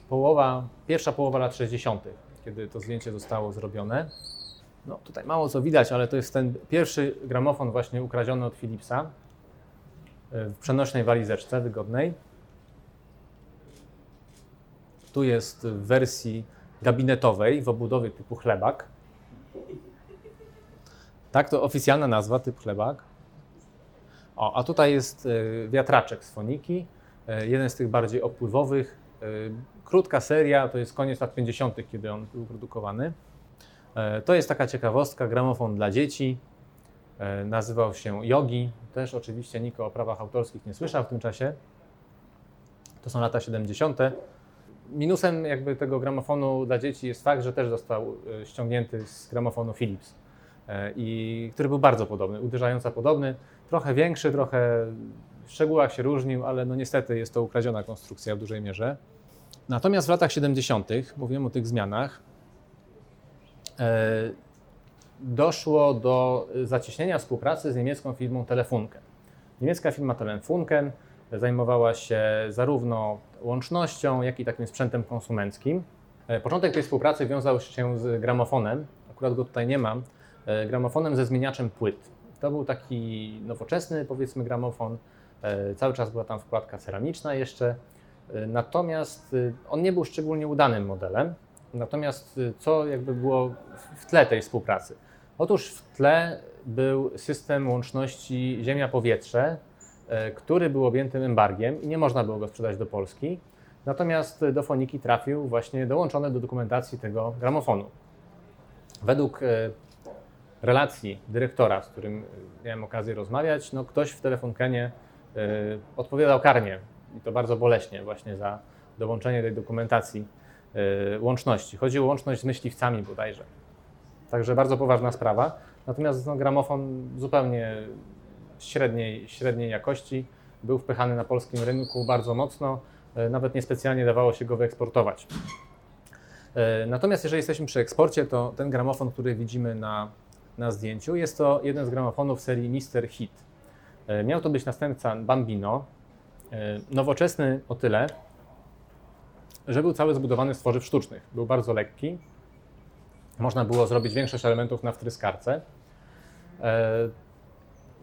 połowa, pierwsza połowa lat 60., kiedy to zdjęcie zostało zrobione. No tutaj mało co widać, ale to jest ten pierwszy gramofon właśnie ukradziony od Philipsa e, w przenośnej walizeczce wygodnej. Tu jest w wersji gabinetowej w obudowie typu chlebak. Tak, to oficjalna nazwa, typ chlebak. O, a tutaj jest e, wiatraczek z foniki, e, jeden z tych bardziej opływowych. E, Krótka seria, to jest koniec lat 50., kiedy on był produkowany. To jest taka ciekawostka, gramofon dla dzieci. E, Nazywał się Yogi. Też oczywiście nikt o prawach autorskich nie słyszał w tym czasie. To są lata 70. Minusem jakby tego gramofonu dla dzieci jest fakt, że też został e, ściągnięty z gramofonu Philips. E, I który był bardzo podobny, uderzająco podobny, trochę większy, trochę w szczegółach się różnił, ale no niestety jest to ukradziona konstrukcja w dużej mierze. Natomiast w latach 70., mówiłem o tych zmianach, doszło do zacieśnienia współpracy z niemiecką firmą Telefunken. Niemiecka firma Telefunken zajmowała się zarówno łącznością, jak i takim sprzętem konsumenckim. E, Początek tej współpracy wiązał się z gramofonem, akurat go tutaj nie mam, e, gramofonem ze zmieniaczem płyt. To był taki nowoczesny, powiedzmy, gramofon. E, Cały czas była tam wkładka ceramiczna jeszcze. Natomiast on nie był szczególnie udanym modelem. Natomiast co jakby było w tle tej współpracy? Otóż w tle był system łączności ziemia-powietrze, e, który był objęty embargiem i nie można było go sprzedać do Polski. Natomiast do foniki trafił właśnie dołączony do dokumentacji tego gramofonu. Według e, relacji dyrektora, z którym e, miałem okazję rozmawiać, no ktoś w telefonkenie odpowiadał karnie i to bardzo boleśnie właśnie za dołączenie tej dokumentacji łączności. Chodzi o łączność z myśliwcami bodajże. Także bardzo poważna sprawa. Natomiast no, gramofon zupełnie średniej, średniej jakości był wpychany na polskim rynku bardzo mocno. E, Nawet niespecjalnie dawało się go wyeksportować. E, Natomiast jeżeli jesteśmy przy eksporcie, to ten gramofon, który widzimy na, na zdjęciu, jest to jeden z gramofonów serii Mister Hit. E, Miał to być następca Bambino, nowoczesny o tyle, że był cały zbudowany z tworzyw sztucznych. Był bardzo lekki można było zrobić większość elementów na wtryskarce. E,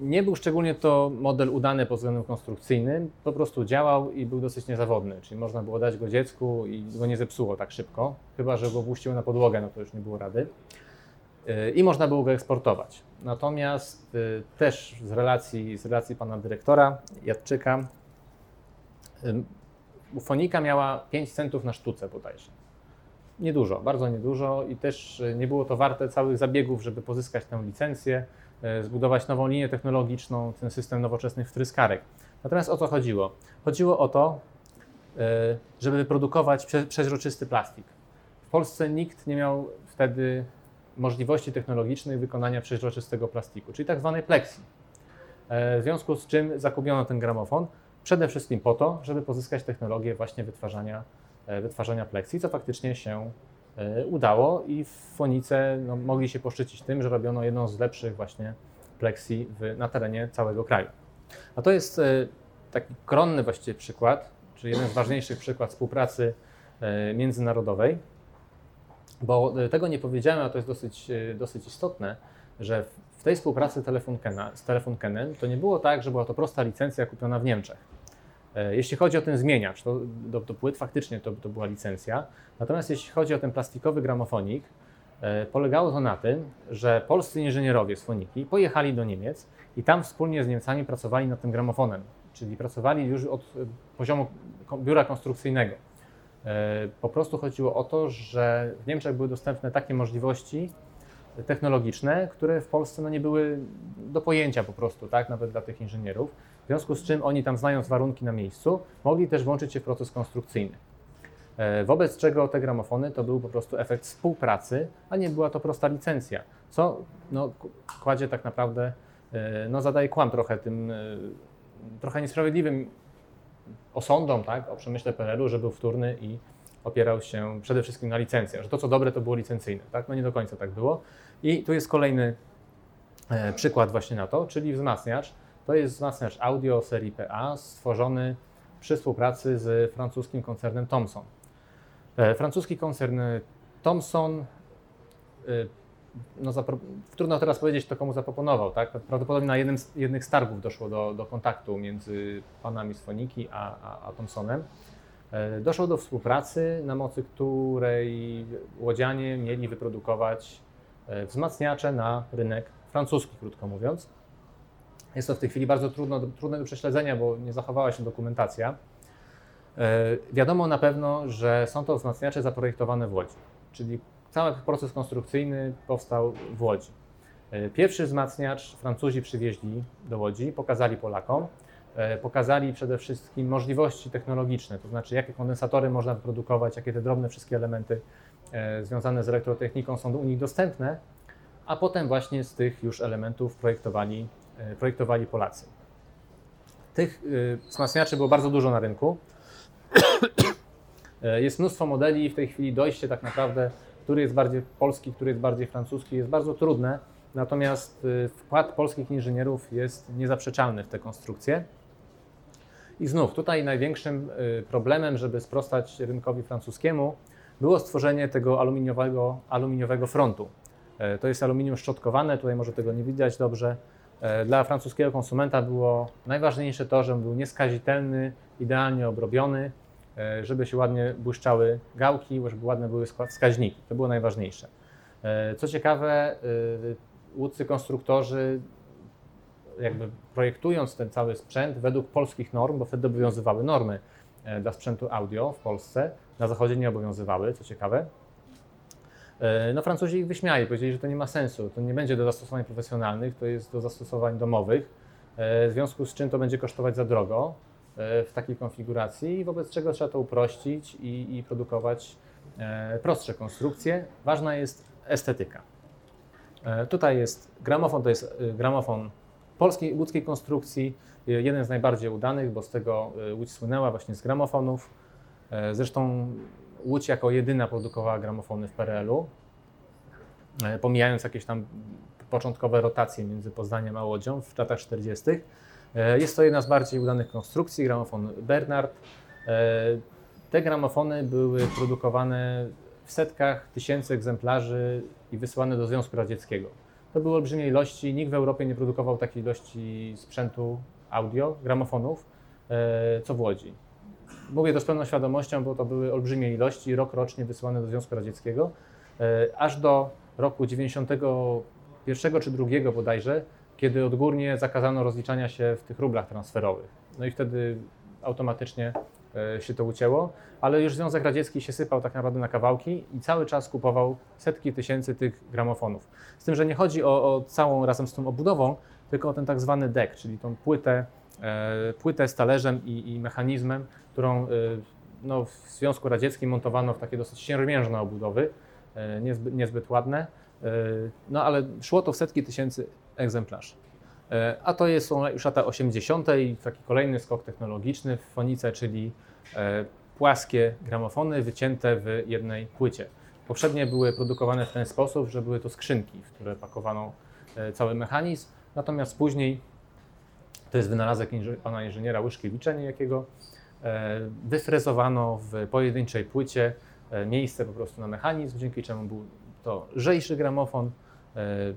nie był szczególnie to model udany pod względem konstrukcyjnym, po prostu działał i był dosyć niezawodny, czyli można było dać go dziecku i go nie zepsuło tak szybko, chyba że go puściło na podłogę, no to już nie było rady. E, I można było go eksportować. Natomiast e, też z relacji, z relacji pana dyrektora Jadczyka, Fonika miała 5 centów na sztuce bodajże. Niedużo, bardzo niedużo i też e, nie było to warte całych zabiegów, żeby pozyskać tę licencję, e, zbudować nową linię technologiczną, ten system nowoczesnych wtryskarek. Natomiast o co chodziło? Chodziło o to, e, żeby wyprodukować przeźroczysty plastik. W Polsce nikt nie miał wtedy możliwości technologicznej wykonania przeźroczystego plastiku, czyli tak zwanej plexi. W związku z czym zakupiono ten gramofon, przede wszystkim po to, żeby pozyskać technologię właśnie wytwarzania wytwarzania pleksji, co faktycznie się e, udało i Fonice no, mogli się poszczycić tym, że robiono jedną z lepszych właśnie pleksji w, na terenie całego kraju. A to jest e, taki koronny właściwie przykład, czy jeden z ważniejszych przykład współpracy międzynarodowej, bo tego nie powiedziałem, a to jest dosyć, dosyć istotne, że w tej współpracy Telefunkena, z Telefunkenem to nie było tak, że była to prosta licencja kupiona w Niemczech E, jeśli chodzi o ten zmieniacz, to do płyt faktycznie to, to była licencja. Natomiast jeśli chodzi o ten plastikowy gramofonik, e, polegało to na tym, że polscy inżynierowie z Foniki pojechali do Niemiec i tam wspólnie z Niemcami pracowali nad tym gramofonem, czyli pracowali już od e, poziomu biura konstrukcyjnego. Po prostu chodziło o to, że w Niemczech były dostępne takie możliwości technologiczne, które w Polsce no, nie były do pojęcia po prostu, tak, nawet dla tych inżynierów. W związku z czym oni tam znając warunki na miejscu, mogli też włączyć się w proces konstrukcyjny. E, wobec czego te gramofony to był po prostu efekt współpracy, a nie była to prosta licencja, co no, kładzie tak naprawdę, e, no, zadaje kłam trochę tym e, trochę niesprawiedliwym osądom tak, o przemyśle PRL-u, że był wtórny i opierał się przede wszystkim na licencjach, że to co dobre to było licencyjne. Tak? No nie do końca tak było. I tu jest kolejny przykład właśnie na to, czyli wzmacniacz, to jest wzmacniacz audio serii PA stworzony przy współpracy z francuskim koncernem Thomson. E, francuski koncern Thomson, e, no trudno teraz powiedzieć, kto komu zaproponował. Tak? Prawdopodobnie na jednym z, jednych targów doszło do, do kontaktu między panami z Foniki a, a, a Thomsonem. E, doszło do współpracy, na mocy której łodzianie mieli wyprodukować wzmacniacze na rynek francuski, krótko mówiąc. Jest to w tej chwili bardzo trudno, trudne do prześledzenia, bo nie zachowała się dokumentacja. E, wiadomo na pewno, że są to wzmacniacze zaprojektowane w Łodzi, czyli cały proces konstrukcyjny powstał w Łodzi. E, pierwszy wzmacniacz Francuzi przywieźli do Łodzi, pokazali Polakom, e, pokazali przede wszystkim możliwości technologiczne, to znaczy jakie kondensatory można wyprodukować, jakie te drobne wszystkie elementy związane z elektrotechniką są u nich dostępne, a potem właśnie z tych już elementów projektowali projektowali Polacy. Tych e, wzmacniaczy było bardzo dużo na rynku. E, jest mnóstwo modeli i w tej chwili dojście tak naprawdę, który jest bardziej polski, który jest bardziej francuski, jest bardzo trudne. Natomiast wkład polskich inżynierów jest niezaprzeczalny w te konstrukcje. I znów tutaj największym problemem, żeby sprostać rynkowi francuskiemu, było stworzenie tego aluminiowego, aluminiowego frontu. To jest aluminium szczotkowane, tutaj może tego nie widać dobrze. E, dla francuskiego konsumenta było najważniejsze to, że był nieskazitelny, idealnie obrobiony, e, żeby się ładnie błyszczały gałki, żeby ładne były wskaźniki. To było najważniejsze. E, co ciekawe, łódcy konstruktorzy jakby projektując ten cały sprzęt według polskich norm, bo wtedy obowiązywały normy dla sprzętu audio w Polsce, na zachodzie nie obowiązywały, co ciekawe, no Francuzi ich wyśmiali, powiedzieli, że to nie ma sensu, to nie będzie do zastosowań profesjonalnych, to jest do zastosowań domowych, e, w związku z czym to będzie kosztować za drogo e, w takiej konfiguracji, wobec czego trzeba to uprościć i, i produkować prostsze konstrukcje. Ważna jest estetyka. Tutaj jest gramofon, to jest gramofon polskiej łódzkiej konstrukcji, jeden z najbardziej udanych, bo z tego Łódź słynęła właśnie z gramofonów. Zresztą Łódź jako jedyna produkowała gramofony w PRL-u, e, pomijając jakieś tam początkowe rotacje między Poznaniem a Łodzią w latach 40. E, jest to jedna z bardziej udanych konstrukcji, gramofon Bernard. E, te gramofony były produkowane w setkach tysięcy egzemplarzy i wysłane do Związku Radzieckiego. To były olbrzymie ilości, nikt w Europie nie produkował takiej ilości sprzętu audio, gramofonów, co w Łodzi. Mówię to z pełną świadomością, bo to były olbrzymie ilości, rok rocznie wysyłane do Związku Radzieckiego, e, aż do roku 91 czy 2 bodajże, kiedy odgórnie zakazano rozliczania się w tych rublach transferowych. No i wtedy automatycznie e, się to ucięło, ale już Związek Radziecki się sypał tak naprawdę na kawałki i cały czas kupował setki tysięcy tych gramofonów. Z tym, że nie chodzi o, o całą razem z tą obudową, tylko o ten tak zwany deck, czyli tą płytę, płytę z talerzem i, i mechanizmem, którą e, no, w Związku Radzieckim montowano w takie dosyć siermiężne obudowy, e, niezbyt, niezbyt ładne, e, no ale szło to w setki tysięcy egzemplarzy. E, A to jest, są już lata 80. i taki kolejny skok technologiczny w fonice, czyli e, płaskie gramofony wycięte w jednej płycie. Poprzednie były produkowane w ten sposób, że były to skrzynki, w które pakowano e, cały mechanizm, natomiast później, to jest wynalazek inż- pana inżyniera Łyszkiewicza niejakiego, e, wyfrezowano w pojedynczej płycie e, miejsce po prostu na mechanizm, dzięki czemu był to lżejszy gramofon, e,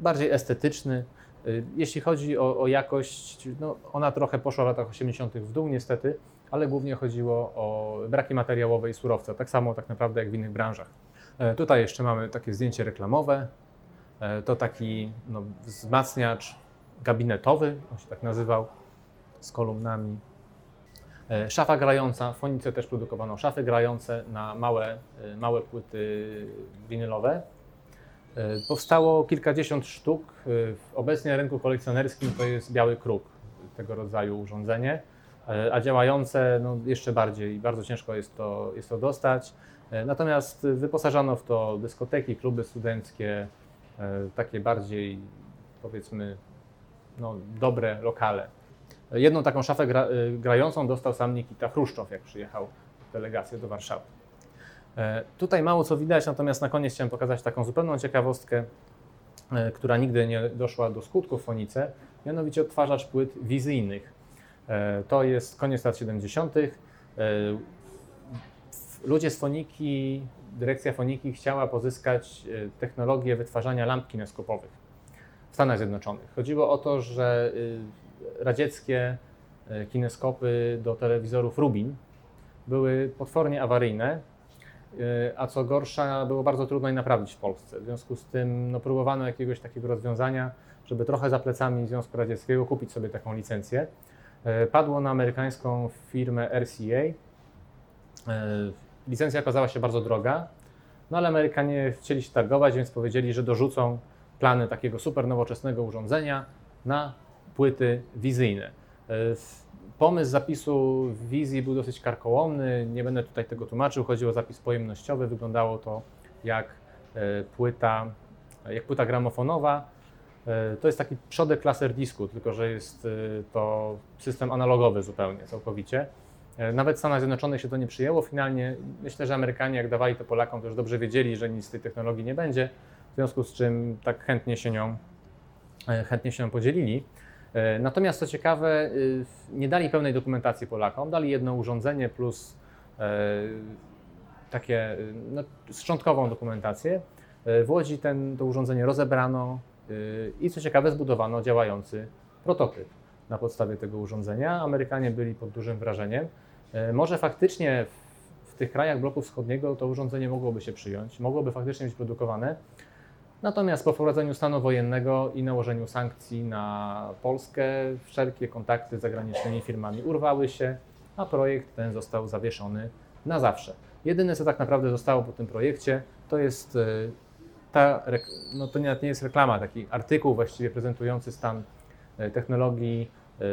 bardziej estetyczny. Jeśli chodzi o, o jakość, no ona trochę poszła w latach 80. w dół niestety, ale głównie chodziło o braki materiałowe i surowca, tak samo tak naprawdę jak w innych branżach. Tutaj jeszcze mamy takie zdjęcie reklamowe. To taki no, wzmacniacz gabinetowy, on się tak nazywał, z kolumnami. E, Szafa grająca, w Fonice też produkowano szafy grające na małe, e, małe płyty winylowe. E, Powstało kilkadziesiąt sztuk. Obecnie na rynku kolekcjonerskim to jest biały kruk, tego rodzaju urządzenie, a działające no, jeszcze bardziej, bardzo ciężko jest to, jest to dostać. Natomiast wyposażano w to dyskoteki, kluby studenckie, takie bardziej powiedzmy no, dobre lokale. Jedną taką szafę gra, e, grającą dostał sam Nikita Chruszczow, jak przyjechał delegację do Warszawy. E, Tutaj mało co widać, natomiast na koniec chciałem pokazać taką zupełną ciekawostkę, e, która nigdy nie doszła do skutku w fonice, mianowicie odtwarzacz płyt wizyjnych. E, To jest koniec lat 70. E, w- Ludzie z foniki, dyrekcja foniki chciała pozyskać technologię wytwarzania lamp kineskopowych w Stanach Zjednoczonych. Chodziło o to, że y, radzieckie e, kineskopy do telewizorów Rubin były potwornie awaryjne, y, a co gorsza, było bardzo trudno je naprawić w Polsce. W związku z tym no, próbowano jakiegoś takiego rozwiązania, żeby trochę za plecami Związku Radzieckiego kupić sobie taką licencję. Padło na amerykańską firmę RCA. Licencja okazała się bardzo droga, no ale Amerykanie chcieli się targować, więc powiedzieli, że dorzucą plany takiego super nowoczesnego urządzenia na płyty wizyjne. E, Pomysł zapisu wizji był dosyć karkołomny, nie będę tutaj tego tłumaczył, chodziło o zapis pojemnościowy, wyglądało to jak e, płyta, jak płyta gramofonowa. E, To jest taki przodek laserdisku, tylko że jest to system analogowy zupełnie, całkowicie. Nawet w Stanach Zjednoczonych się to nie przyjęło. Finalnie myślę, że Amerykanie, jak dawali to Polakom, to już dobrze wiedzieli, że nic z tej technologii nie będzie, w związku z czym tak chętnie się nią, e, chętnie się nią podzielili. E, Natomiast co ciekawe, y, nie dali pełnej dokumentacji Polakom, dali jedno urządzenie plus e, takie no, szczątkową dokumentację. E, W Łodzi ten, to urządzenie rozebrano i co ciekawe zbudowano działający prototyp na podstawie tego urządzenia. Amerykanie byli pod dużym wrażeniem. E, Może faktycznie w, w tych krajach bloku wschodniego to urządzenie mogłoby się przyjąć, mogłoby faktycznie być produkowane. Natomiast po wprowadzeniu stanu wojennego i nałożeniu sankcji na Polskę, wszelkie kontakty z zagranicznymi firmami urwały się, a projekt ten został zawieszony na zawsze. Jedyne, co tak naprawdę zostało po tym projekcie, to jest e, ta, no to nie jest reklama, taki artykuł właściwie prezentujący stan e, technologii, e,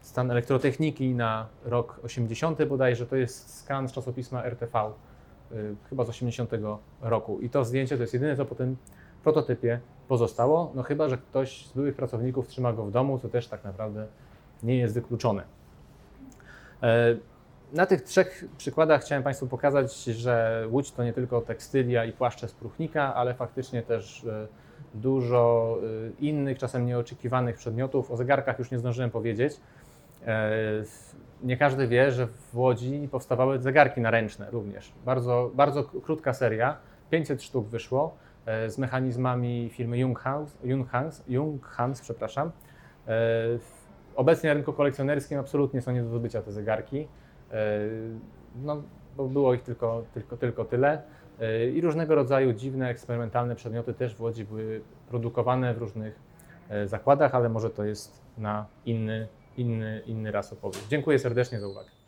stan elektrotechniki na rok 80 bodajże, to jest skan z czasopisma RTV, chyba z 80 roku. I to zdjęcie to jest jedyne, co po tym prototypie pozostało, no chyba, że ktoś z byłych pracowników trzyma go w domu, co też tak naprawdę nie jest wykluczone. E, Na tych trzech przykładach chciałem Państwu pokazać, że Łódź to nie tylko tekstylia i płaszcze z próchnika, ale faktycznie też e, dużo innych, czasem nieoczekiwanych przedmiotów. O zegarkach już nie zdążyłem powiedzieć. Nie każdy wie, że w Łodzi powstawały zegarki naręczne również. Bardzo, bardzo krótka seria, 500 sztuk wyszło e, z mechanizmami firmy Junghans, Junghans, Junghans przepraszam. E, Obecnie na rynku kolekcjonerskim absolutnie są nie do zdobycia te zegarki. E, No, bo było ich tylko, tylko, tylko tyle. I różnego rodzaju dziwne, eksperymentalne przedmioty też w Łodzi były produkowane w różnych zakładach, ale może to jest na inny, inny, inny raz opowieść. Dziękuję serdecznie za uwagę.